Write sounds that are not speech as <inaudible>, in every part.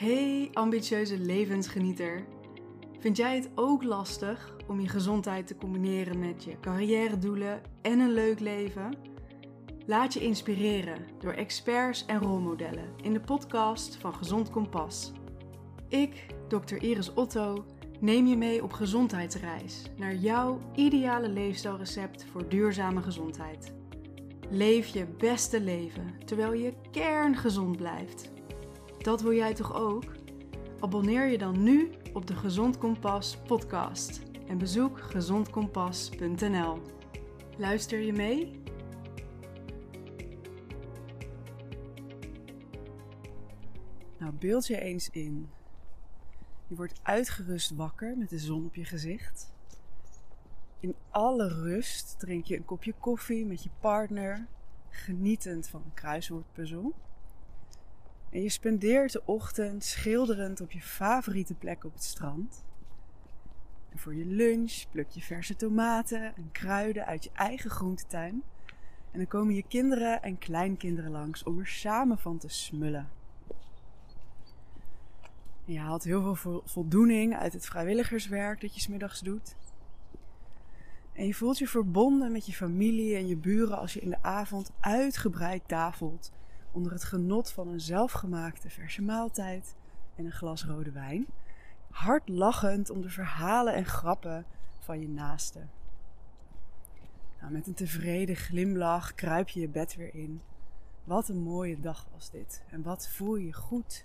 Hey ambitieuze levensgenieter. Vind jij het ook lastig om je gezondheid te combineren met je carrière-doelen en een leuk leven? Laat je inspireren door experts en rolmodellen in de podcast van Gezond Kompas. Ik, Dr. Iris Otto, neem je mee op gezondheidsreis naar jouw ideale leefstijlrecept voor duurzame gezondheid. Leef je beste leven terwijl je kerngezond blijft. Dat wil jij toch ook? Abonneer je dan nu op de Gezond Kompas podcast en bezoek gezondkompas.nl. Luister je mee? Nou, beeld je eens in. Je wordt uitgerust wakker met de zon op je gezicht. In alle rust drink je een kopje koffie met je partner, genietend van een kruiswoordpuzzel. En je spendeert de ochtend schilderend op je favoriete plek op het strand. En voor je lunch pluk je verse tomaten en kruiden uit je eigen groentetuin. En dan komen je kinderen en kleinkinderen langs om er samen van te smullen. En je haalt heel veel voldoening uit het vrijwilligerswerk dat je smiddags doet. En je voelt je verbonden met je familie en je buren als je in de avond uitgebreid tafelt onder het genot van een zelfgemaakte verse maaltijd en een glas rode wijn, hard lachend om de verhalen en grappen van je naasten. Nou, met een tevreden glimlach kruip je je bed weer in. Wat een mooie dag was dit en wat voel je goed.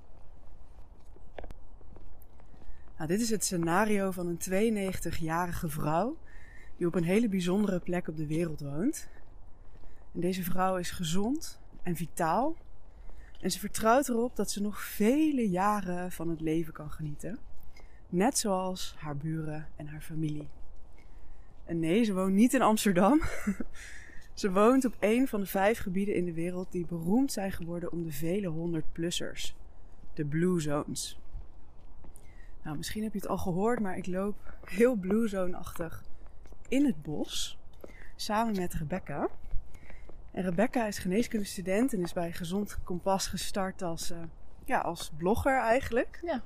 Nou, dit is het scenario van een 92-jarige vrouw die op een hele bijzondere plek op de wereld woont. En deze vrouw is gezond en vitaal. En ze vertrouwt erop dat ze nog vele jaren van het leven kan genieten. Net zoals haar buren en haar familie. En nee, ze woont niet in Amsterdam. <laughs> ze woont op een van de vijf gebieden in de wereld die beroemd zijn geworden om de vele honderd-plussers. De Blue Zones. Nou, misschien heb je het al gehoord, maar ik loop heel Blue Zone-achtig in het bos. Samen met Rebecca. En Rebecca is geneeskundestudent en is bij Gezond Kompas gestart als, uh, ja, als blogger eigenlijk. Ja.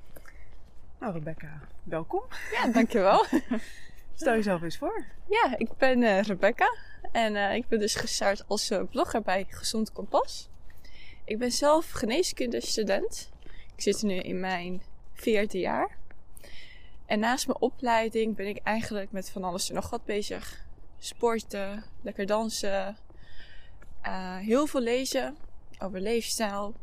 Nou Rebecca, welkom. Ja, dankjewel. <laughs> Stel jezelf eens voor. Ja, ik ben uh, Rebecca en uh, ik ben dus gestart als blogger bij Gezond Kompas. Ik ben zelf geneeskundestudent. Ik zit nu in mijn vierde jaar. En naast mijn opleiding ben ik eigenlijk met van alles en nog wat bezig. Sporten, lekker dansen, uh, heel veel lezen over leefstijl,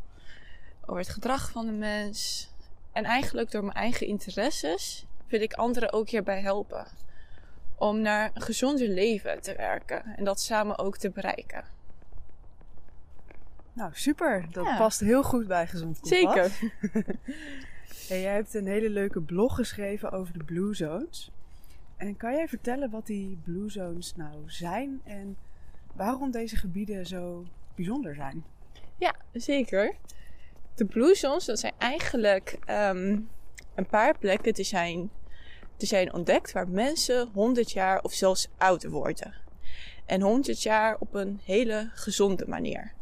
over het gedrag van de mens. En eigenlijk door mijn eigen interesses wil ik anderen ook hierbij helpen. Om naar een gezonder leven te werken en dat samen ook te bereiken. Nou, super. Dat ja. past heel goed bij Gezond Kompas. Zeker. <laughs> hey, jij hebt een hele leuke blog geschreven over de Blue Zones. En kan jij vertellen wat die Blue Zones nou zijn en waarom deze gebieden zo bijzonder zijn. Ja, zeker. De Blue Zones, dat zijn eigenlijk um, een paar plekken die zijn, die zijn ontdekt waar mensen 100 jaar of zelfs ouder worden. En 100 jaar op een hele gezonde manier.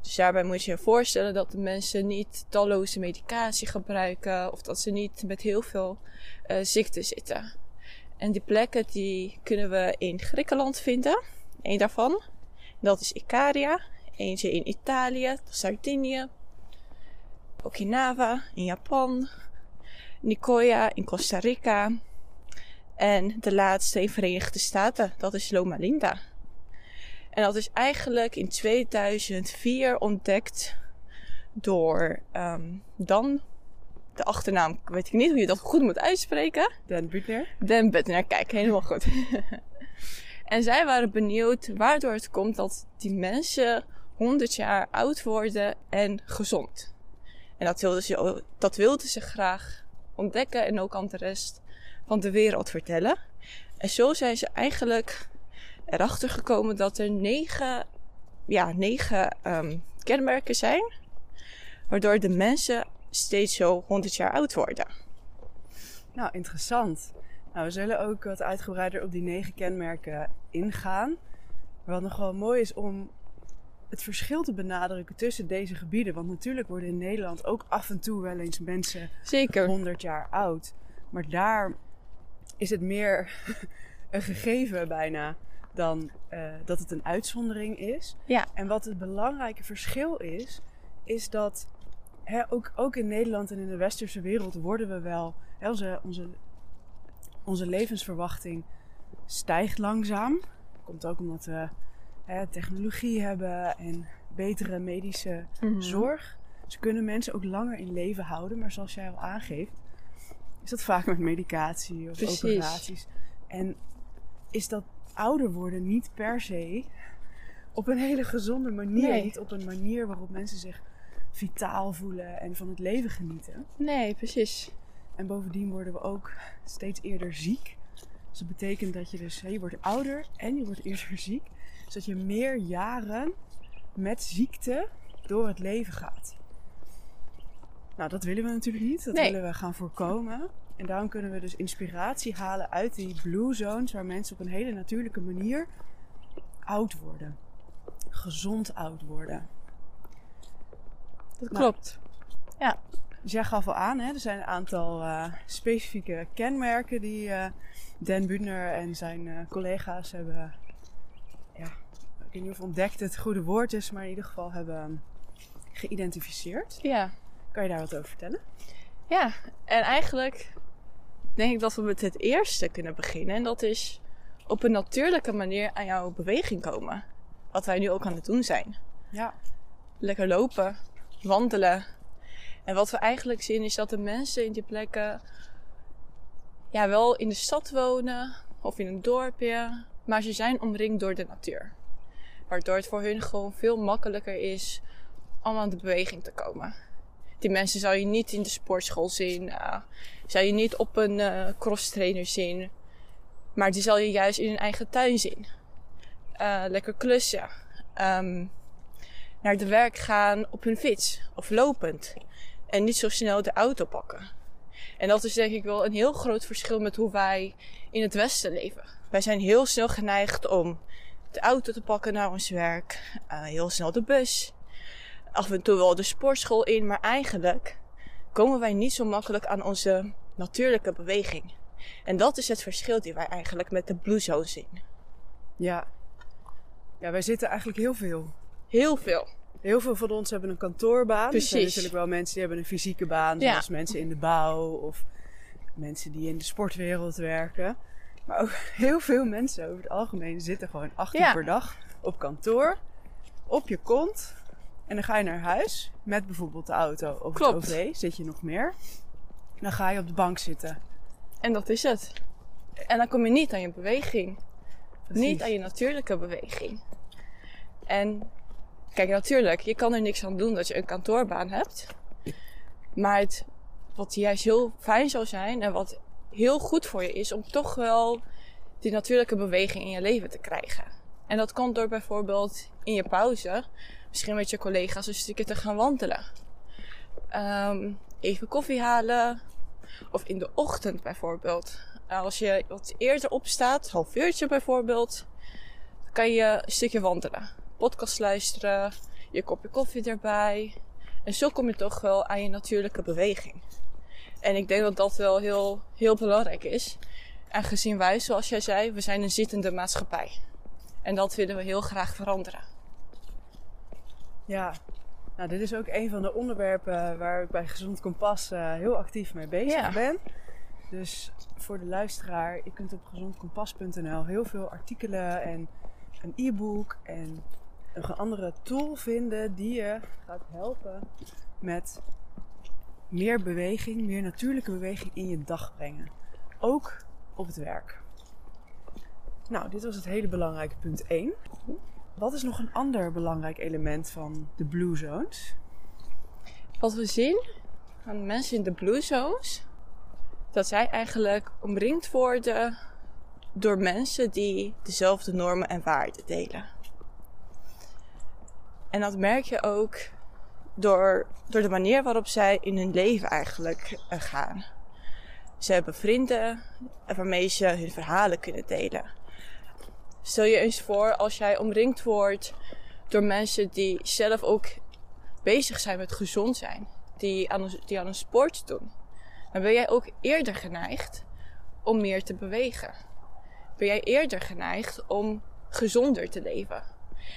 Dus daarbij moet je je voorstellen dat de mensen niet talloze medicatie gebruiken of dat ze niet met heel veel uh, ziekten zitten. En die plekken die kunnen we in Griekenland vinden. Eén daarvan. Dat is Icaria. Eentje in Italië, Sardinië. Okinawa in Japan. Nicoya in Costa Rica. En de laatste in Verenigde Staten, dat is Loma Linda. En dat is eigenlijk in 2004 ontdekt door um, Dan. De achternaam weet ik niet hoe je dat goed moet uitspreken. Dan Butner. Dan Butner, kijk, helemaal goed. <laughs> En zij waren benieuwd waardoor het komt dat die mensen 100 jaar oud worden en gezond. En dat wilden ze, dat wilden ze graag ontdekken en ook aan de rest van de wereld vertellen. En zo zijn ze eigenlijk erachter gekomen dat er negen, ja, negen um, kenmerken zijn. Waardoor de mensen steeds zo 100 jaar oud worden. Nou, interessant. Nou, we zullen ook wat uitgebreider op die negen kenmerken ingaan. Maar wat nog wel mooi is om het verschil te benadrukken tussen deze gebieden. Want natuurlijk worden in Nederland ook af en toe wel eens mensen Zeker. 100 jaar oud. Maar daar is het meer <laughs> een gegeven bijna dan eh, dat het een uitzondering is. Ja. En wat het belangrijke verschil is, is dat hè, ook, ook in Nederland en in de westerse wereld worden we wel. Hè, onze, onze, onze levensverwachting stijgt langzaam. Komt ook omdat we hè, technologie hebben en betere medische Mhm. zorg. Ze kunnen mensen ook langer in leven houden, maar zoals jij al aangeeft, is dat vaak met medicatie of Precies. operaties. En is dat ouder worden niet per se op een hele gezonde manier. Nee. Niet op een manier waarop mensen zich vitaal voelen en van het leven genieten. Nee, precies. En bovendien worden we ook steeds eerder ziek. Dus dat betekent dat je dus, je wordt ouder en je wordt eerder <laughs> ziek. Zodat je meer jaren met ziekte door het leven gaat. Nou, dat willen we natuurlijk niet. Dat Nee. willen we gaan voorkomen. En daarom kunnen we dus inspiratie halen uit die blue zones, waar mensen op een hele natuurlijke manier oud worden. Gezond oud worden. Dat Nou. klopt. Dus jij gaf al aan, hè, er zijn een aantal eh, specifieke kenmerken die eh Dan Budner en zijn eh, collega's hebben, ja, ik weet niet of ontdekt het goede woord is, maar in ieder geval hebben geïdentificeerd. Ja. Kan je daar wat over vertellen? Ja, en eigenlijk denk ik dat we met het eerste kunnen beginnen. En dat is op een natuurlijke manier aan jouw beweging komen. Wat wij nu ook aan het doen zijn. Ja. Lekker lopen, wandelen. En wat we eigenlijk zien is dat de mensen in die plekken ja, wel in de stad wonen of in een dorpje, maar ze zijn omringd door de natuur. Waardoor het voor hun gewoon veel makkelijker is om aan de beweging te komen. Die mensen zou je niet in de sportschool zien, eh, zou je niet op een eh cross trainer zien, maar die zal je juist in hun eigen tuin zien. Eh, lekker klussen, Ehm, naar de werk gaan op hun fiets of lopend en niet zo snel de auto pakken. En dat is denk ik wel een heel groot verschil met hoe wij in het Westen leven. Wij zijn heel snel geneigd om de auto te pakken naar ons werk, eh, heel snel de bus, af en toe wel de sportschool in, maar eigenlijk komen wij niet zo makkelijk aan onze natuurlijke beweging. En dat is het verschil die wij eigenlijk met de Blue Zone zien. Ja. Ja, wij zitten eigenlijk heel veel. Heel veel. Heel veel van ons hebben een kantoorbaan. Er zijn natuurlijk wel mensen die hebben een fysieke baan, Ja. zoals mensen in de bouw of mensen die in de sportwereld werken. Maar ook <laughs> heel veel mensen over het algemeen zitten gewoon acht uur Ja. per dag op kantoor, op je kont. En dan ga je naar huis met bijvoorbeeld de auto of Klopt. het OV, zit je nog meer. Dan ga je op de bank zitten. En dat is het. En dan kom je niet aan je beweging. Precies. Niet aan je natuurlijke beweging. En kijk, natuurlijk, je kan er niks aan doen dat je een kantoorbaan hebt. Maar het, wat juist heel fijn zou zijn en wat heel goed voor je is om toch wel die natuurlijke beweging in je leven te krijgen. En dat komt door bijvoorbeeld in je pauze, misschien met je collega's een stukje te gaan wandelen. Ehm, even koffie halen. Of in de ochtend bijvoorbeeld. Als je wat eerder opstaat, half uurtje bijvoorbeeld, kan je een stukje wandelen. Podcast luisteren, je kopje koffie erbij. En zo kom je toch wel aan je natuurlijke beweging. En ik denk dat dat wel heel, heel belangrijk is. Aangezien wij, zoals jij zei, we zijn een zittende maatschappij. En dat willen we heel graag veranderen. Ja, nou, dit is ook een van de onderwerpen waar ik bij Gezond Kompas eh, heel actief mee bezig Ja. ben. Dus voor de luisteraar, je kunt op gezondkompas.nl heel veel artikelen en een e-book en een andere tool vinden die je gaat helpen met meer beweging, meer natuurlijke beweging in je dag brengen. Ook op het werk. Nou, dit was het hele belangrijke punt 1. Wat is nog een ander belangrijk element van de Blue Zones? Wat we zien aan mensen in de blue zones, dat zij eigenlijk omringd worden door mensen die dezelfde normen en waarden delen. En dat merk je ook door, door de manier waarop zij in hun leven eigenlijk eh, gaan. Ze hebben vrienden waarmee ze hun verhalen kunnen delen. Stel je eens voor als jij omringd wordt door mensen die zelf ook bezig zijn met gezond zijn, die aan die aan een sport doen, dan ben jij ook eerder geneigd om meer te bewegen. Ben jij eerder geneigd om gezonder te leven.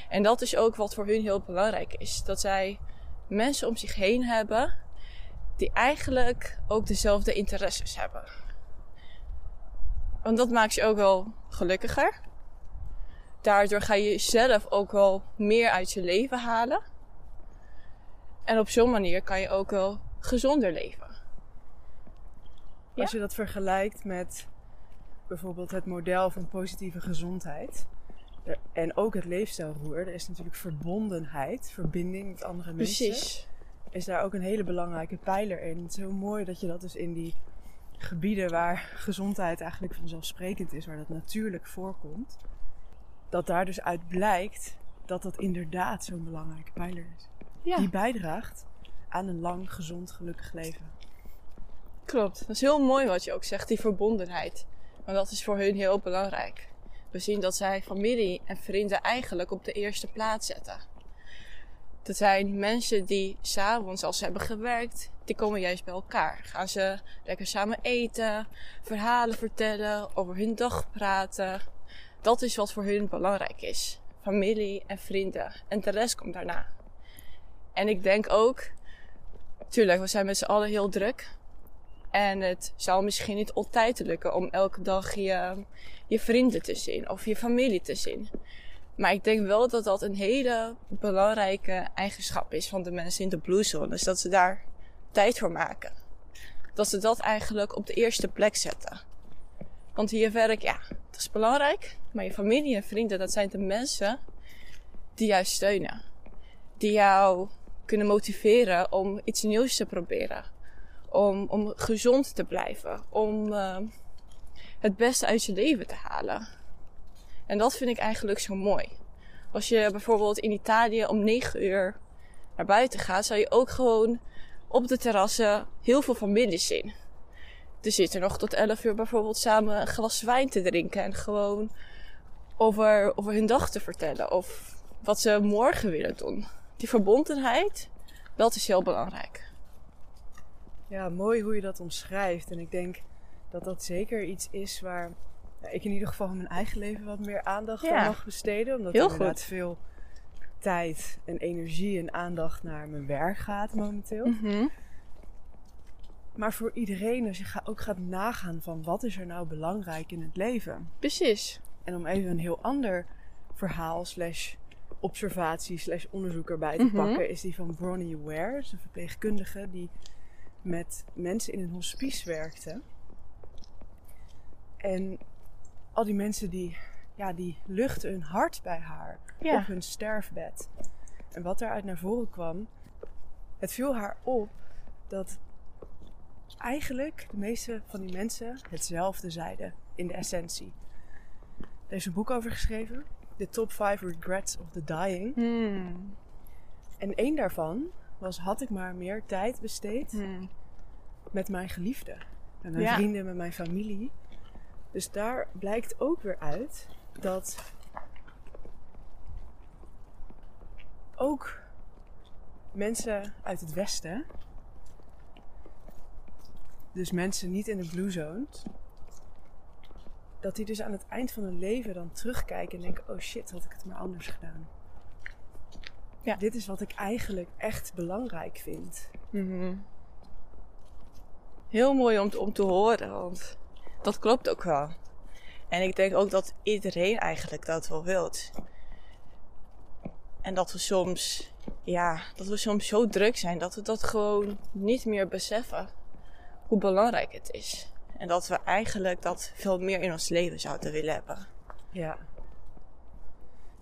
En dat is ook wat voor hun heel belangrijk is. Dat zij mensen om zich heen hebben die eigenlijk ook dezelfde interesses hebben. Want dat maakt je ook wel gelukkiger. Daardoor ga je zelf ook wel meer uit je leven halen. En op zo'n manier kan je ook wel gezonder leven. Als je dat vergelijkt met bijvoorbeeld het model van positieve gezondheid. En ook het leefstijlroer. Er is natuurlijk verbondenheid, verbinding met andere mensen. Precies. Is daar ook een hele belangrijke pijler in. Het is heel mooi dat je dat dus in die gebieden waar gezondheid eigenlijk vanzelfsprekend is, waar dat natuurlijk voorkomt, dat daar dus uit blijkt dat dat inderdaad zo'n belangrijke pijler is. Ja. Die bijdraagt aan een lang, gezond, gelukkig leven. Klopt. Dat is heel mooi wat je ook zegt, die verbondenheid. Want dat is voor hun heel belangrijk. We zien dat zij familie en vrienden eigenlijk op de eerste plaats zetten. Dat zijn mensen die s'avonds, als ze hebben gewerkt, die komen juist bij elkaar. Gaan ze lekker samen eten, verhalen vertellen, over hun dag praten. Dat is wat voor hun belangrijk is. Familie en vrienden. En de rest komt daarna. En ik denk ook, tuurlijk, we zijn met z'n allen heel druk. En het zal misschien niet altijd lukken om elke dag je, je vrienden te zien of je familie te zien. Maar ik denk wel dat dat een hele belangrijke eigenschap is van de mensen in de Blue Zone. Dus dat ze daar tijd voor maken. Dat ze dat eigenlijk op de eerste plek zetten. Want hier werk, ja, dat is belangrijk. Maar je familie en vrienden, dat zijn de mensen die jou steunen. Die jou kunnen motiveren om iets nieuws te proberen. Om, om gezond te blijven. Om uh, het beste uit je leven te halen. En dat vind ik eigenlijk zo mooi. Als je bijvoorbeeld in Italië om 9 uur naar buiten gaat, zou je ook gewoon op de terrassen heel veel families zien. Er zitten nog tot 11 uur bijvoorbeeld samen een glas wijn te drinken en gewoon over, over hun dag te vertellen of wat ze morgen willen doen. Die verbondenheid, dat is heel belangrijk. Ja, mooi hoe je dat omschrijft. En ik denk dat dat zeker iets is waar ik in ieder geval in mijn eigen leven wat meer aandacht Ja. aan mag besteden. Omdat Heel er inderdaad goed. veel tijd en energie en aandacht naar mijn werk gaat momenteel. Mhm. Maar voor iedereen, als je ook gaat nagaan van wat is er nou belangrijk in het leven. Precies. En om even een heel ander verhaal slash observatie slash onderzoek erbij te Mhm. pakken, is die van Bronnie Ware, een verpleegkundige die met mensen in een hospice werkte. En al die mensen die, ja, die luchten hun hart bij haar Ja. op hun sterfbed. En wat daaruit naar voren kwam, het viel haar op dat eigenlijk de meeste van die mensen hetzelfde zeiden in de essentie. Er is een boek over geschreven, The Top 5 Regrets of the Dying. Hmm. En één daarvan was: had ik maar meer tijd besteed Hmm. met mijn geliefden, met mijn Ja. vrienden, met mijn familie. Dus daar blijkt ook weer uit dat ook mensen uit het Westen, dus mensen niet in de Blue Zones, dat die dus aan het eind van hun leven dan terugkijken en denken: oh shit, had ik het maar anders gedaan. Ja. Dit is wat ik eigenlijk echt belangrijk vind. Mhm. Heel mooi om te, om te horen, want dat klopt ook wel. En ik denk ook dat iedereen eigenlijk dat wel wilt. En dat we soms, ja, dat we soms zo druk zijn dat we dat gewoon niet meer beseffen hoe belangrijk het is. En dat we eigenlijk dat veel meer in ons leven zouden willen hebben. Ja.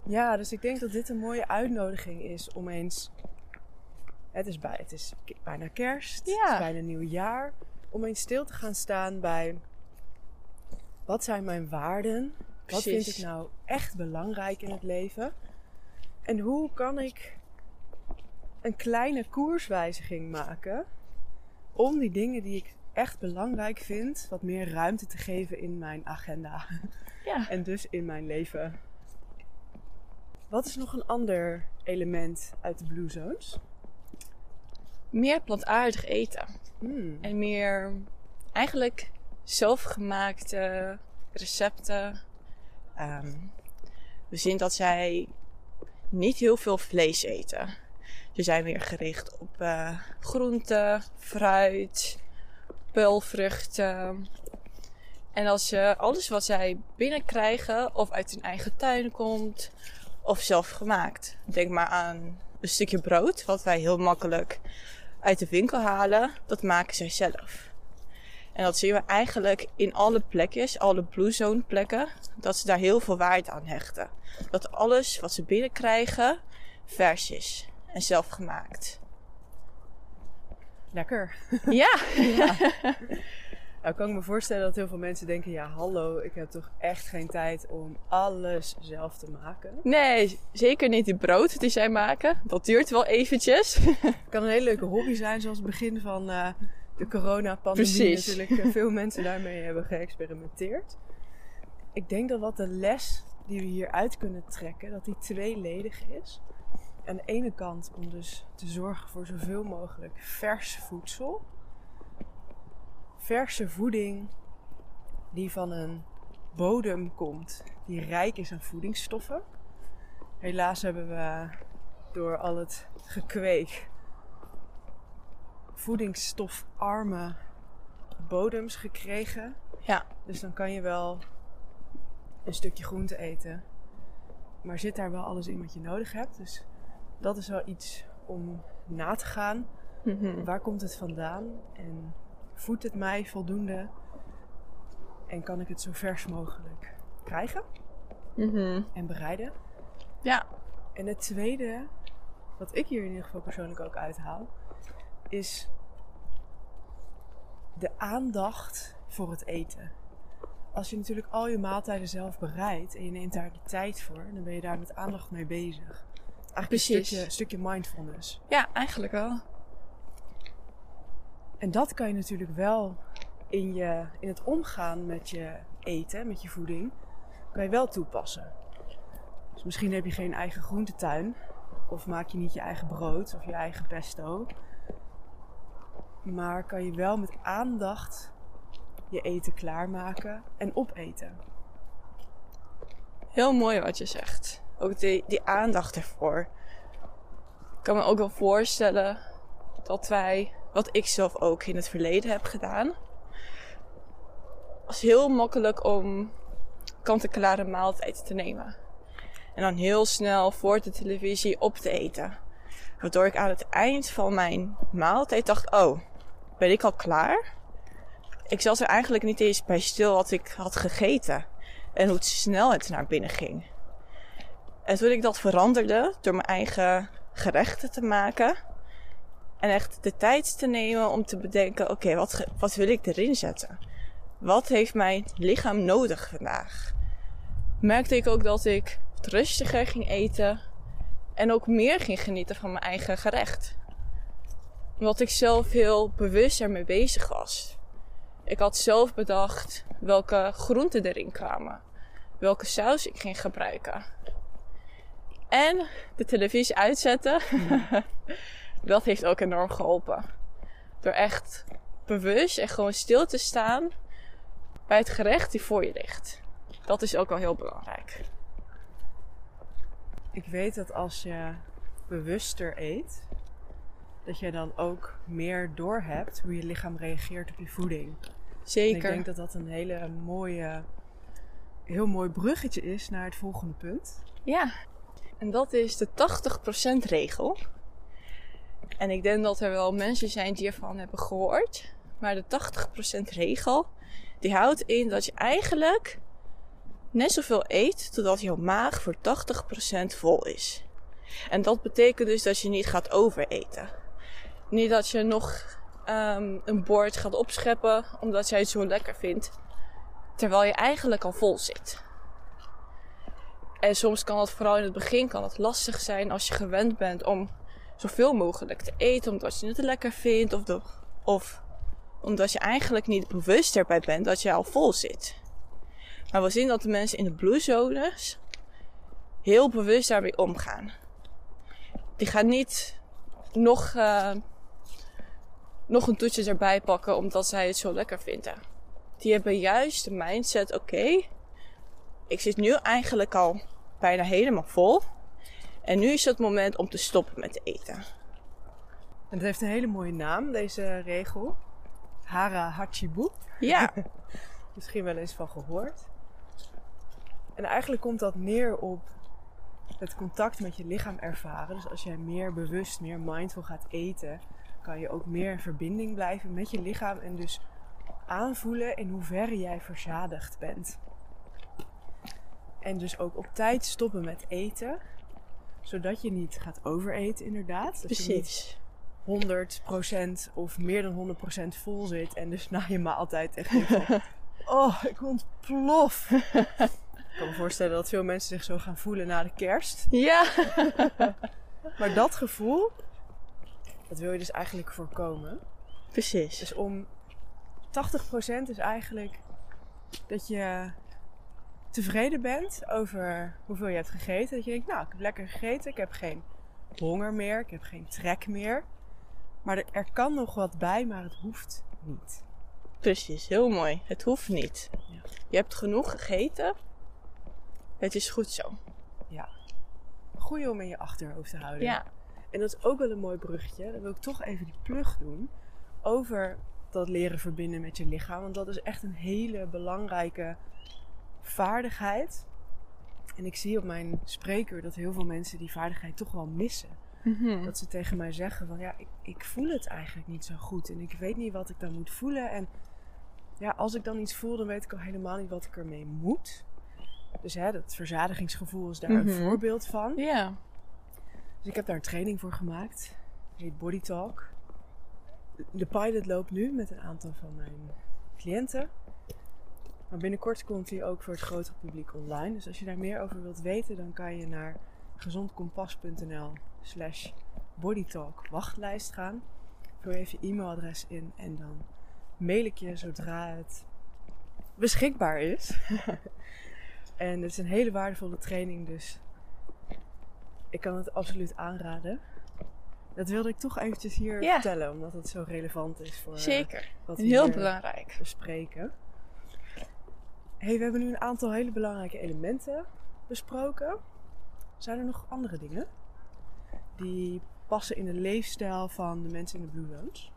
Ja, dus ik denk dat dit een mooie uitnodiging is om eens. Het is, bij, het is bijna kerst, het is bijna nieuwjaar. Om eens stil te gaan staan bij. Wat zijn mijn waarden? Wat vind ik nou echt belangrijk in het leven? En hoe kan ik een kleine koerswijziging maken om die dingen die ik echt belangrijk vind, wat meer ruimte te geven in mijn agenda? Ja. En dus in mijn leven. Wat is nog een ander element uit de Blue Zones? Meer plantaardig eten. Mm. En meer eigenlijk zelfgemaakte recepten. Ehm, we zien dat zij niet heel veel vlees eten. Ze zijn meer gericht op eh groenten, fruit, peulvruchten. En als je alles wat zij binnenkrijgen, of uit hun eigen tuin komt, of zelf gemaakt. Denk maar aan een stukje brood, wat wij heel makkelijk uit de winkel halen. Dat maken zij zelf. En dat zien we eigenlijk in alle plekjes, alle Blue Zone plekken, dat ze daar heel veel waarde aan hechten. Dat alles wat ze binnenkrijgen vers is en zelf gemaakt. Lekker. Ja, <laughs> Nou kan ik me voorstellen dat heel veel mensen denken... ja, hallo, ik heb toch echt geen tijd om alles zelf te maken. nee, zeker niet die brood die zij maken. Dat duurt wel eventjes. Het <laughs> kan een hele leuke hobby zijn, zoals het begin van eh, de coronapandemie. Precies. Natuurlijk eh, veel mensen daarmee hebben geëxperimenteerd. Ik denk dat wat de les die we hieruit kunnen trekken, dat die tweeledig is. Aan de ene kant om dus te zorgen voor zoveel mogelijk vers voedsel. Verse voeding die van een bodem komt die rijk is aan voedingsstoffen. Helaas hebben we door al het gekweek voedingsstofarme bodems gekregen. Ja. Dus dan kan je wel een stukje groente eten. Maar zit daar wel alles in wat je nodig hebt? Dus dat is wel iets om na te gaan. Mhm. Waar komt het vandaan? En voedt het mij voldoende? En kan ik het zo vers mogelijk krijgen Mhm. en bereiden? Ja. En het tweede, wat ik hier in ieder geval persoonlijk ook uithaal, is de aandacht voor het eten. Als je natuurlijk al je maaltijden zelf bereidt en je neemt daar de tijd voor, dan ben je daar met aandacht mee bezig. Eigenlijk Precies. een stukje, stukje mindfulness. ja, eigenlijk wel. En dat kan je natuurlijk wel in, je, in het omgaan met je eten, met je voeding, kan je wel toepassen. Dus misschien heb je geen eigen groentetuin, of maak je niet je eigen brood of je eigen pesto. Maar kan je wel met aandacht je eten klaarmaken en opeten. Heel mooi wat je zegt. Ook die, die aandacht ervoor. Ik kan me ook wel voorstellen dat wij, wat ik zelf ook in het verleden heb gedaan, was heel makkelijk om kant-en-klare maaltijden te nemen. En dan heel snel voor de televisie op te eten. Waardoor ik aan het eind van mijn maaltijd dacht, oh, ben ik al klaar? Ik zat er eigenlijk niet eens bij stil wat ik had gegeten. En hoe snel het naar binnen ging. En toen ik dat veranderde door mijn eigen gerechten te maken. En echt de tijd te nemen om te bedenken, oké, wat, wat wil ik erin zetten? Wat heeft mijn lichaam nodig vandaag? Merkte ik ook dat ik wat rustiger ging eten. En ook meer ging genieten van mijn eigen gerecht. Omdat ik zelf heel bewust ermee bezig was. Ik had zelf bedacht welke groenten erin kwamen. Welke saus ik ging gebruiken. En de televisie uitzetten. <laughs> dat heeft ook enorm geholpen. Door echt bewust en gewoon stil te staan bij het gerecht die voor je ligt. Dat is ook wel heel belangrijk. Ik weet dat als je bewuster eet, dat je dan ook meer doorhebt hoe je lichaam reageert op je voeding. En Zeker. ik denk dat dat een hele mooie, heel mooi bruggetje is naar het volgende punt. Ja, en dat is de 80% regel. En ik denk dat er wel mensen zijn die ervan hebben gehoord. Maar de 80% regel, die houdt in dat je eigenlijk net zoveel eet totdat jouw maag voor 80% vol is. En dat betekent dus dat je niet gaat overeten. Niet dat je nog ehm, een bord gaat opscheppen omdat jij het zo lekker vindt. Terwijl je eigenlijk al vol zit. En soms kan het vooral in het begin kan het lastig zijn als je gewend bent om zoveel mogelijk te eten omdat je het lekker vindt of, of omdat je eigenlijk niet bewust erbij bent dat je al vol zit. Maar we zien dat de mensen in de blue zones heel bewust daarmee omgaan. die gaan niet nog, uh, nog een toetje erbij pakken omdat zij het zo lekker vinden. Die hebben juist de mindset: oké, ik zit nu eigenlijk al bijna helemaal vol. En nu is het moment om te stoppen met eten. En het heeft een hele mooie naam, deze regel. Hara Hachibu. Ja. <laughs> Misschien wel eens van gehoord. En eigenlijk komt dat neer op het contact met je lichaam ervaren. Dus als jij meer bewust, meer mindful gaat eten, kan je ook meer in verbinding blijven met je lichaam en dus aanvoelen in hoeverre jij verzadigd bent. En dus ook op tijd stoppen met eten, zodat je niet gaat overeten, inderdaad. Dat Precies. je niet 100% of meer dan 100% vol zit en dus na je maaltijd echt <laughs> oh, ik ontplof. Ik kan me voorstellen dat veel mensen zich zo gaan voelen na de kerst. Ja. <laughs> maar dat gevoel, dat wil je dus eigenlijk voorkomen. Precies. Dus om 80% is eigenlijk dat je tevreden bent over hoeveel je hebt gegeten. Dat je denkt, nou, ik heb lekker gegeten. Ik heb geen honger meer. Ik heb geen trek meer. Maar er kan nog wat bij, maar het hoeft niet. Precies, heel mooi. Het hoeft niet. Ja. Je hebt genoeg gegeten. Het is goed zo. Ja. Goeie om in je achterhoofd te houden. Ja. En dat is ook wel een mooi bruggetje. Dan wil ik toch even die plug doen. Over dat leren verbinden met je lichaam. Want dat is echt een hele belangrijke vaardigheid. En ik zie op mijn spreker dat heel veel mensen die vaardigheid toch wel missen. Mhm. Dat ze tegen mij zeggen van ja, ik, ik voel het eigenlijk niet zo goed. En ik weet niet wat ik dan moet voelen. En ja, als ik dan iets voel, dan weet ik al helemaal niet wat ik ermee moet. Dus hè, dat verzadigingsgevoel is daar een Mhm. voorbeeld van. Ja. Dus ik heb daar een training voor gemaakt. Het heet Body Talk. De pilot loopt nu met een aantal van mijn cliënten. Maar binnenkort komt hij ook voor het grotere publiek online. Dus als je daar meer over wilt weten, dan kan je naar gezondkompas.nl slash bodytalk wachtlijst gaan. Vul even je e-mailadres in en dan mail ik je zodra het beschikbaar is. <laughs> en het is een hele waardevolle training, dus ik kan het absoluut aanraden. Dat wilde ik toch eventjes hier vertellen, omdat het zo relevant is voor Zeker. wat we Heel hier belangrijk. bespreken. Hey, we hebben nu een aantal hele belangrijke elementen besproken. Zijn er nog andere dingen die passen in de leefstijl van de mensen in de Blue Zones?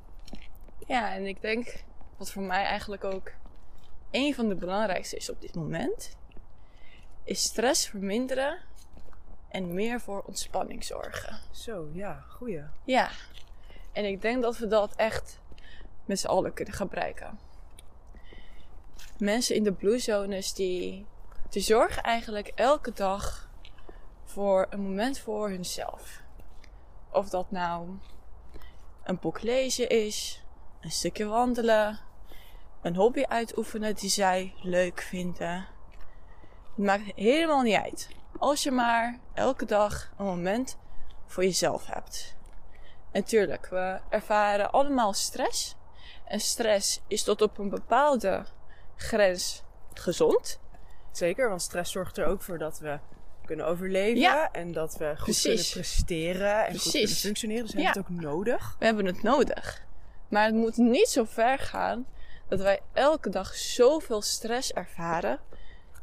Ja, en ik denk wat voor mij eigenlijk ook een van de belangrijkste is op dit moment, is stress verminderen en meer voor ontspanning zorgen. Zo, ja, goeie. Ja, en ik denk dat we dat echt met z'n allen kunnen gebruiken. Mensen in de blue zones die, zorgen eigenlijk elke dag voor een moment voor hunzelf. Of dat nou een boek lezen is, een stukje wandelen, een hobby uitoefenen die zij leuk vinden. Het maakt helemaal niet uit. Als je maar elke dag een moment voor jezelf hebt. En tuurlijk, we ervaren allemaal stress. En stress is tot op een bepaalde grens gezond. Zeker, want stress zorgt er ook voor dat we kunnen overleven Ja. en dat we goed Precies. kunnen presteren en goed kunnen functioneren. Dus we hebben het ook nodig. We hebben het nodig. Maar het moet niet zo ver gaan dat wij elke dag zoveel stress ervaren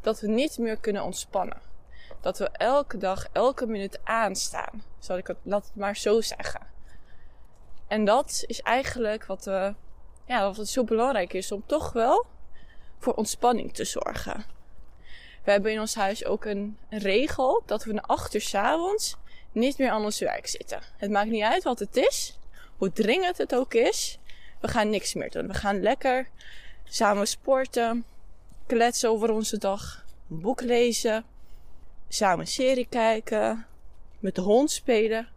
dat we niet meer kunnen ontspannen. Dat we elke dag, elke minuut aanstaan. Zal ik het, laat het maar zo zeggen. En dat is eigenlijk wat, we, ja, wat het zo belangrijk is om toch wel voor ontspanning te zorgen. We hebben in ons huis ook een, regel dat we na acht 's avonds niet meer aan ons werk zitten. Het maakt niet uit wat het is, hoe dringend het ook is. We gaan niks meer doen. We gaan lekker samen sporten, kletsen over onze dag, een boek lezen, samen een serie kijken, met de hond spelen.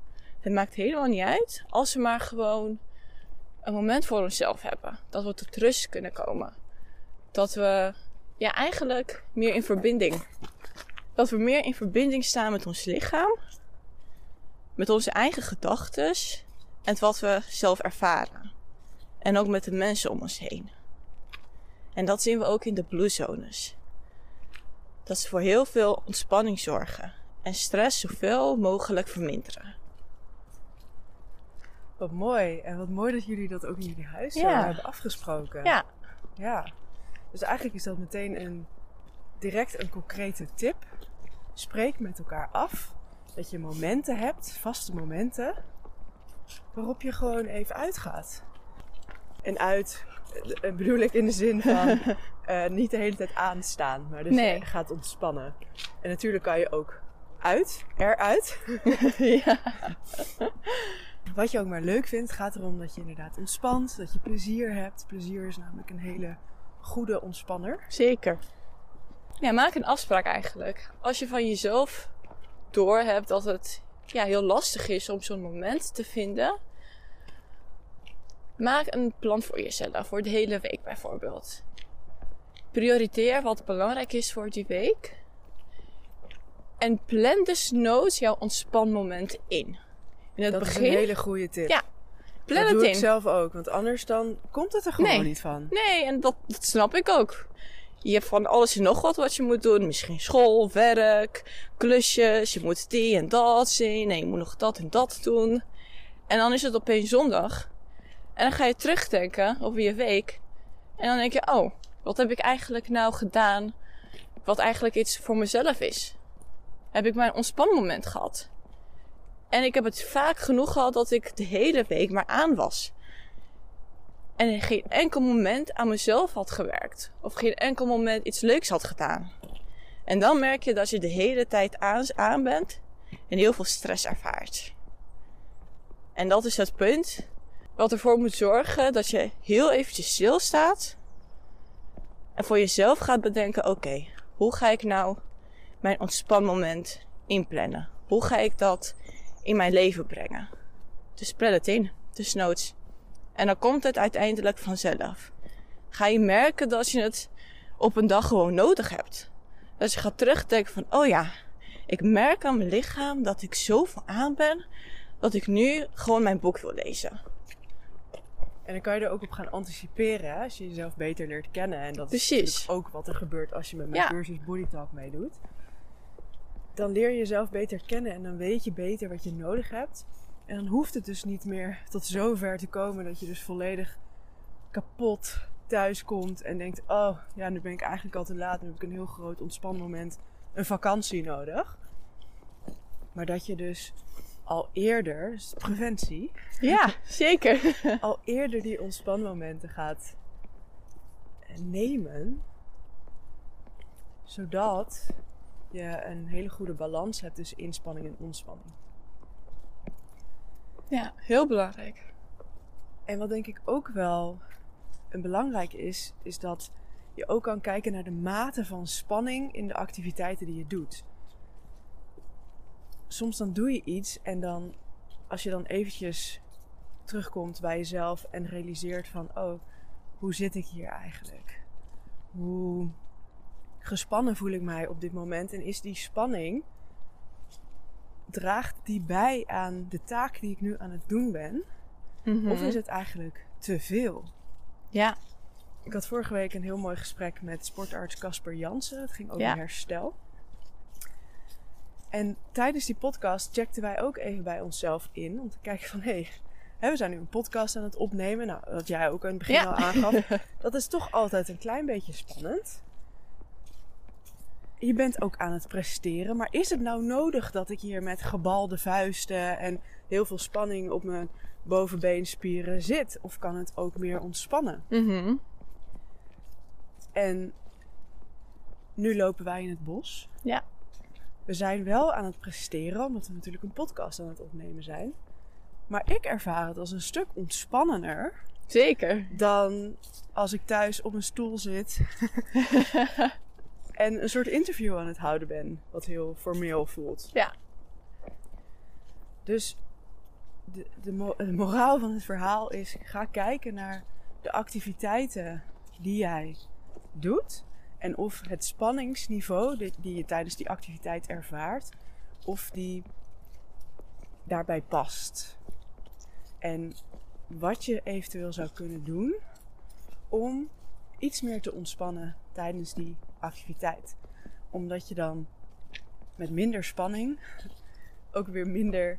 Het maakt helemaal niet uit als we maar gewoon een moment voor onszelf hebben. Dat we tot rust kunnen komen. Dat we ja, eigenlijk meer in verbinding. Dat we meer in verbinding staan met ons lichaam. Met onze eigen gedachten. En wat we zelf ervaren. En ook met de mensen om ons heen. En dat zien we ook in de blue zones. Dat ze voor heel veel ontspanning zorgen. En stress zoveel mogelijk verminderen. Wat mooi. En wat mooi dat jullie dat ook in jullie huis Ja. hebben afgesproken. Ja, Ja. Dus eigenlijk is dat meteen een direct een concrete tip. Spreek met elkaar af dat je momenten hebt, vaste momenten, waarop je gewoon even uitgaat. En uit eh, bedoel ik in de zin van <laughs> eh, niet de hele tijd aanstaan, maar dus Nee. je gaat ontspannen. En natuurlijk kan je ook uit, eruit. <laughs> ja. <laughs> Wat je ook maar leuk vindt, gaat erom dat je inderdaad ontspant, dat je plezier hebt. Plezier is namelijk een hele goede ontspanner. zeker. Ja, maak een afspraak eigenlijk. Als je van jezelf doorhebt dat het ja, heel lastig is om zo'n moment te vinden, maak een plan voor jezelf, voor de hele week bijvoorbeeld. Prioriteer wat belangrijk is voor die week. En plan desnoods jouw ontspanmoment in. In het Dat begin, is een hele goede tip. Ja, plan dat het doe in. ik zelf ook, want anders dan komt het er gewoon Nee. niet van. Nee, en dat, dat snap ik ook. Je hebt van alles en nog wat wat je moet doen. Misschien school, werk, klusjes. Je moet die en dat zien. En je moet nog dat en dat doen. En dan is het opeens zondag. En dan ga je terugdenken over je week. En dan denk je, oh, wat heb ik eigenlijk nou gedaan wat eigenlijk iets voor mezelf is? Heb ik mijn ontspanmoment gehad? En ik heb het vaak genoeg gehad dat ik de hele week maar aan was. En geen enkel moment aan mezelf had gewerkt. Of geen enkel moment iets leuks had gedaan. En dan merk je dat je de hele tijd aan, aan bent en heel veel stress ervaart. En dat is het punt wat ervoor moet zorgen dat je heel eventjes stilstaat. En voor jezelf gaat bedenken, oké, hoe ga ik nou mijn ontspanmoment inplannen? Hoe ga ik dat in mijn leven brengen? Dus plan het in, desnoods. En dan komt het uiteindelijk vanzelf. Ga je merken dat je het op een dag gewoon nodig hebt. Dat je gaat terugdenken van, oh ja, ik merk aan mijn lichaam dat ik zoveel aan ben, dat ik nu gewoon mijn boek wil lezen. En dan kan je er ook op gaan anticiperen hè, als je jezelf beter leert kennen. En dat is Precies. ook wat er gebeurt als je met mijn Ja. cursus Body Talk meedoet. Dan leer je jezelf beter kennen en dan weet je beter wat je nodig hebt. En dan hoeft het dus niet meer tot zover te komen dat je dus volledig kapot thuis komt en denkt: Oh, ja, nu ben ik eigenlijk al te laat. Nu heb ik een heel groot ontspanmoment, een vakantie nodig. Maar dat je dus al eerder, dus preventie, Ja, <laughs> zeker. al eerder die ontspanmomenten gaat nemen, zodat je een hele goede balans hebt tussen inspanning en ontspanning. Ja, heel belangrijk. En wat denk ik ook wel een belangrijk is, is dat je ook kan kijken naar de mate van spanning in de activiteiten die je doet. Soms dan doe je iets en dan, als je dan eventjes terugkomt bij jezelf en realiseert van, oh, hoe zit ik hier eigenlijk? Hoe gespannen voel ik mij op dit moment? En is die spanning, draagt die bij aan de taak die ik nu aan het doen ben? Of is het eigenlijk te veel? Ja, Ik had vorige week een heel mooi gesprek met sportarts Casper Jansen. Het ging over Ja. herstel. En tijdens die podcast checkten wij ook even bij onszelf in. Om te kijken van, hé, hey, we zijn nu een podcast aan het opnemen. Nou, wat jij ook aan het begin Ja. al aangaf. <laughs> Dat is toch altijd een klein beetje spannend. Je bent ook aan het presteren. Maar is het nou nodig dat ik hier met gebalde vuisten en heel veel spanning op mijn bovenbeenspieren zit? Of kan het ook meer ontspannen? Mhm. En nu lopen wij in het bos. Ja. We zijn wel aan het presteren, omdat we natuurlijk een podcast aan het opnemen zijn. Maar ik ervaar het als een stuk ontspannender zeker. dan als ik thuis op een stoel zit <laughs> en een soort interview aan het houden ben, wat heel formeel voelt. Ja. Dus de, de, mo- de moraal van het verhaal is: ga kijken naar de activiteiten die jij doet. En of het spanningsniveau die, die je tijdens die activiteit ervaart, of die daarbij past. En wat je eventueel zou kunnen doen om iets meer te ontspannen tijdens die activiteit. Omdat je dan met minder spanning ook weer minder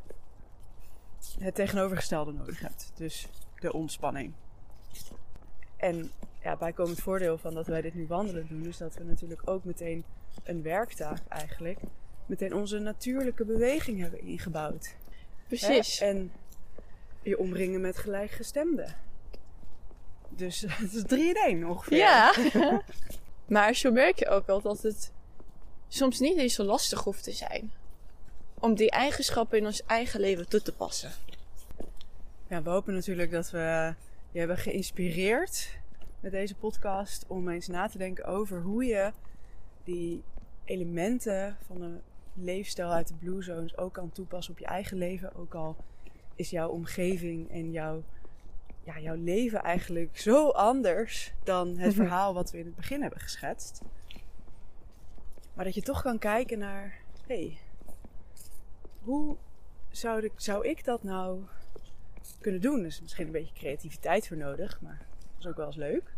het tegenovergestelde nodig hebt. Dus de ontspanning. En ja, bijkomend voordeel van dat wij dit nu wandelen doen, is dat we natuurlijk ook meteen een werktaak eigenlijk, meteen onze natuurlijke beweging hebben ingebouwd. Precies. Hè? En je omringen met gelijkgestemden. Dus <laughs> het is drie in één ongeveer. Ja. <laughs> maar zo merk je ook wel dat het soms niet eens zo lastig hoeft te zijn. Om die eigenschappen in ons eigen leven toe te passen. Ja, we hopen natuurlijk dat we je hebben geïnspireerd met deze podcast om eens na te denken over hoe je die elementen van een leefstijl uit de Blue Zones ook kan toepassen op je eigen leven. Ook al is jouw omgeving en jouw, ja, jouw leven eigenlijk zo anders dan het verhaal wat we in het begin hebben geschetst. Maar dat je toch kan kijken naar, hé, hey, hoe zou, ik, zou ik dat nou kunnen doen? Er is misschien een beetje creativiteit voor nodig, maar dat is ook wel eens leuk.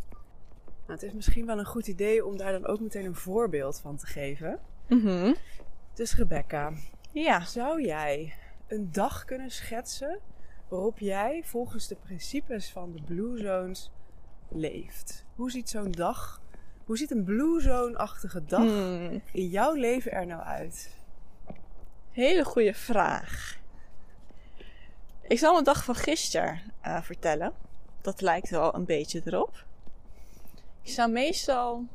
Nou, het is misschien wel een goed idee om daar dan ook meteen een voorbeeld van te geven. Mhm. Dus Rebecca, Ja. zou jij een dag kunnen schetsen waarop jij volgens de principes van de Blue Zones leeft? Hoe ziet zo'n dag, hoe ziet een Blue Zone-achtige dag Hmm. in jouw leven er nou uit? Hele goede vraag. Ik zal mijn dag van gisteren eh, vertellen. Dat lijkt wel een beetje erop. Ik sta meestal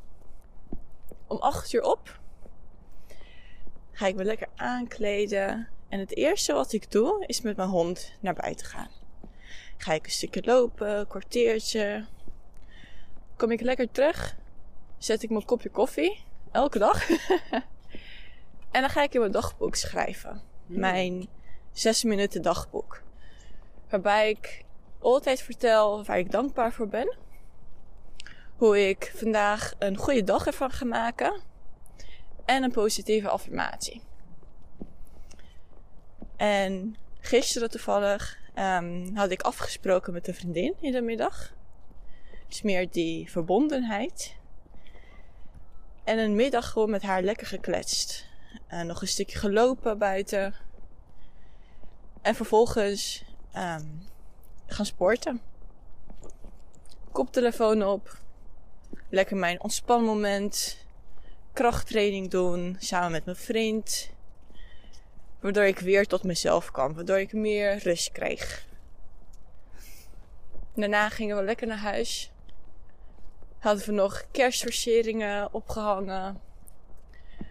om 8 uur op. Ga ik me lekker aankleden. En het eerste wat ik doe is met mijn hond naar buiten gaan. Ga ik een stukje lopen, een kwartiertje. Kom ik lekker terug. Zet ik mijn kopje koffie. Elke dag. <laughs> en dan ga ik in mijn dagboek schrijven. Mijn zes minuten dagboek. Waarbij ik altijd vertel waar ik dankbaar voor ben. Hoe ik vandaag een goede dag ervan ga maken. En een positieve affirmatie. En gisteren toevallig ehm, had ik afgesproken met een vriendin in de middag. Dus meer die verbondenheid. En een middag gewoon met haar lekker gekletst. En nog een stukje gelopen buiten. En vervolgens ehm, gaan sporten. Koptelefoon op. Lekker mijn ontspanmoment. Krachttraining doen samen met mijn vriend. Waardoor ik weer tot mezelf kwam. Waardoor ik meer rust kreeg. Daarna gingen we lekker naar huis. Hadden we nog kerstversieringen opgehangen.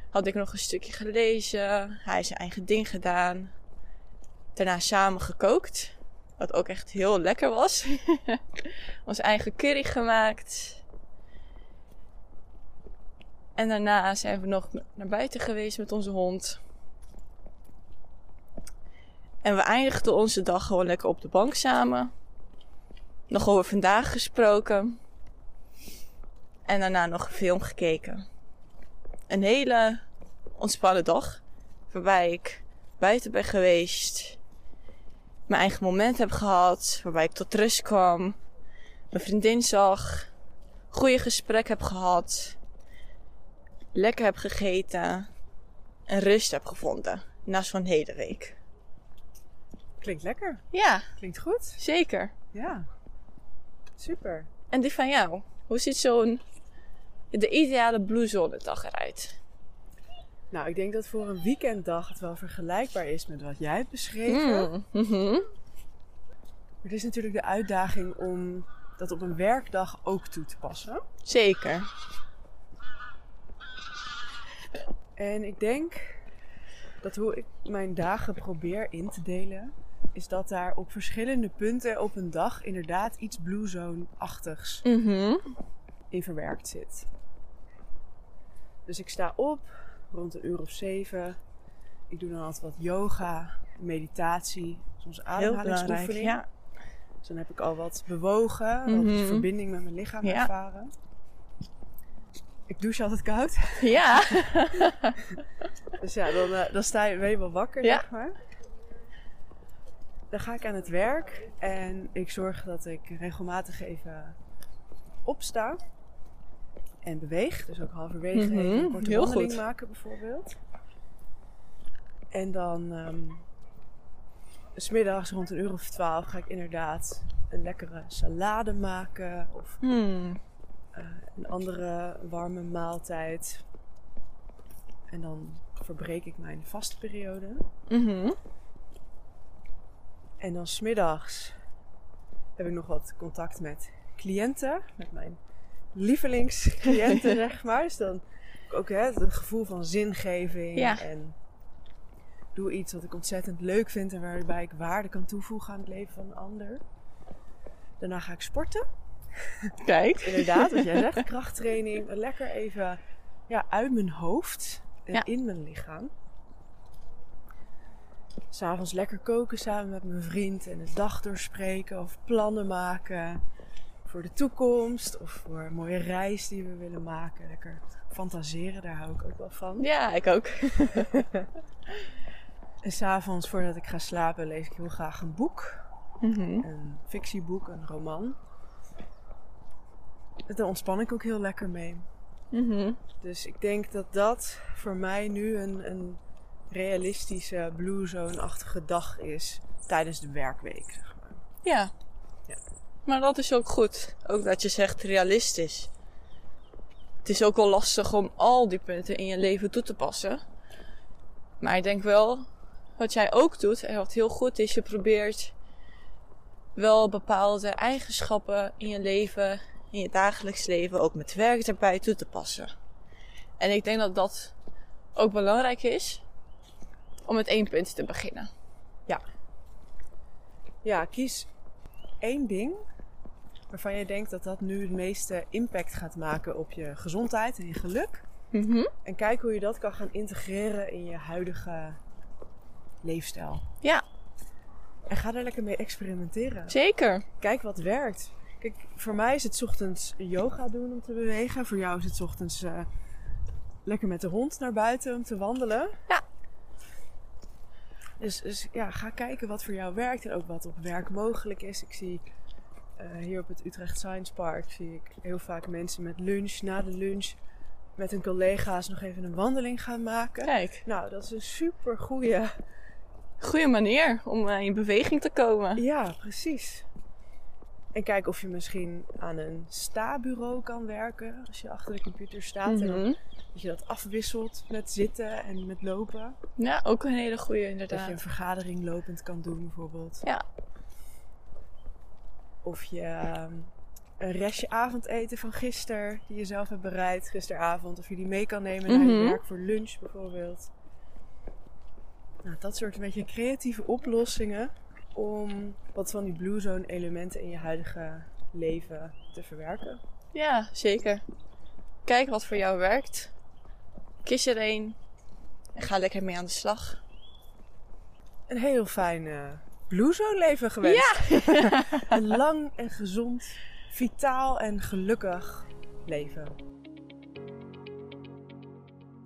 Had ik nog een stukje gelezen. Hij zijn eigen ding gedaan. Daarna samen gekookt. Wat ook echt heel lekker was. <laughs> Ons eigen curry gemaakt. En daarna zijn we nog naar buiten geweest met onze hond. En we eindigden onze dag gewoon lekker op de bank samen. Nog over vandaag gesproken. En daarna nog een film gekeken. Een hele ontspannen dag. Waarbij ik buiten ben geweest. Mijn eigen moment heb gehad. Waarbij ik tot rust kwam. Mijn vriendin zag. Goede gesprek heb gehad. Lekker heb gegeten. En rust heb gevonden. Na zo'n hele week. Klinkt lekker. Ja, Klinkt goed. zeker. Ja. Super. En die van jou? Hoe ziet zo'n... De ideale Blue Zone dag eruit? Nou, ik denk dat voor een weekenddag het wel vergelijkbaar is met wat jij hebt beschreven. Mm. Maar het is natuurlijk de uitdaging om dat op een werkdag ook toe te passen. Zeker. En ik denk dat hoe ik mijn dagen probeer in te delen, is dat daar op verschillende punten op een dag inderdaad iets Blue Zone-achtigs Mhm. in verwerkt zit. Dus ik sta op rond een uur of zeven. Ik doe dan altijd wat yoga, meditatie, soms ademhalingsoefening. Ja. Dus dan heb ik al wat bewogen, wat Mhm. verbinding met mijn lichaam Ja. ervaren. Ik douche altijd koud. Ja. <laughs> Dus ja, dan, eh, dan sta je, ben je wel wakker, Ja. zeg maar. Dan ga ik aan het werk en ik zorg dat ik regelmatig even opsta en beweeg. Dus ook halverwege Mhm, even een korte heel wandeling goed. maken bijvoorbeeld. En dan ehm, smiddags rond een uur of twaalf ga ik inderdaad een lekkere salade maken. Of Hmm. eh, een andere warme maaltijd. En dan verbreek ik mijn vastperiode. Mhm. En dan smiddags heb ik nog wat contact met cliënten. Met mijn lievelingscliënten, <laughs> zeg maar. Dus dan heb ik ook hè, het gevoel van zingeving. Ja. En doe iets wat ik ontzettend leuk vind. En waarbij ik waarde kan toevoegen aan het leven van een ander. Daarna ga ik sporten. Kijk. <laughs> Inderdaad, wat jij zegt. <laughs> Krachttraining. Lekker even ja, uit mijn hoofd en Ja. in mijn lichaam. S'avonds lekker koken samen met mijn vriend en de dag doorspreken of plannen maken voor de toekomst of voor een mooie reis die we willen maken. Lekker fantaseren, daar hou ik ook wel van. Ja, ik ook. <laughs> En s'avonds voordat ik ga slapen lees ik heel graag een boek. Mhm. Een fictieboek, een roman. Daar ontspan ik ook heel lekker mee. Mhm. Dus ik denk dat dat voor mij nu een, een realistische Blue Zone-achtige dag is tijdens de werkweek. Zeg maar. Ja. Ja. Maar dat is ook goed. Ook dat je zegt realistisch. Het is ook wel lastig om al die punten in je leven toe te passen. Maar ik denk wel, wat jij ook doet en wat heel goed is, je probeert wel bepaalde eigenschappen in je leven, in je dagelijks leven, ook met werk erbij toe te passen. En ik denk dat dat ook belangrijk is om met één punt te beginnen. Ja, kies één ding waarvan je denkt dat dat nu het meeste impact gaat maken op je gezondheid en je geluk. Mhm. En kijk hoe je dat kan gaan integreren in je huidige leefstijl. Ja, En ga daar lekker mee experimenteren. zeker. Kijk wat werkt. Kijk, voor mij is het 's ochtends yoga doen om te bewegen. Voor jou is het 's ochtends eh, lekker met de hond naar buiten om te wandelen. Ja. Dus, dus ja, ga kijken wat voor jou werkt en ook wat op werk mogelijk is. Ik zie eh, hier op het Utrecht Science Park zie ik heel vaak mensen met lunch, na de lunch, met hun collega's nog even een wandeling gaan maken. Kijk, Nou, dat is een super goede. goede manier om eh, in beweging te komen. Ja, precies. En kijk of je misschien aan een sta-bureau kan werken. Als je achter de computer staat. En dan, Mhm. Dat je dat afwisselt met zitten en met lopen. Ja, ook een hele goede Dat je inderdaad. een vergadering lopend kan doen bijvoorbeeld. Ja. Of je ehm, een restje avondeten van gisteren, die je zelf hebt bereid gisteravond. Of je die mee kan nemen naar je Mhm. werk voor lunch bijvoorbeeld. Nou, dat soort een beetje creatieve oplossingen om wat van die Blue Zone elementen in je huidige leven te verwerken. Ja, zeker. Kijk wat voor jou werkt. Kies er één. En ga lekker mee aan de slag. Een heel fijn eh, Blue Zone leven gewenst. Ja! <laughs> Een lang en gezond, vitaal en gelukkig leven.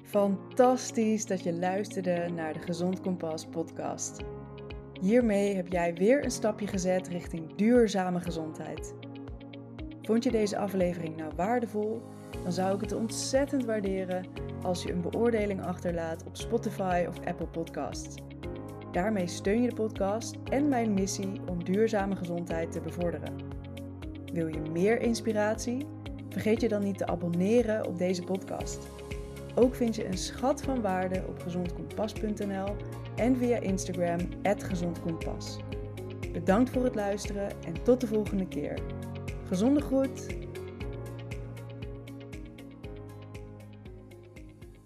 Fantastisch dat je luisterde naar de Gezond Kompas podcast. Hiermee heb jij weer een stapje gezet richting duurzame gezondheid. Vond je deze aflevering nou waardevol? Dan zou ik het ontzettend waarderen als je een beoordeling achterlaat op Spotify of Apple Podcasts. Daarmee steun je de podcast en mijn missie om duurzame gezondheid te bevorderen. Wil je meer inspiratie? Vergeet je dan niet te abonneren op deze podcast. Ook vind je een schat van waarde op gezondkompas.nl en via Instagram @gezondkompas. Bedankt voor het luisteren en tot de volgende keer. Gezonde groet.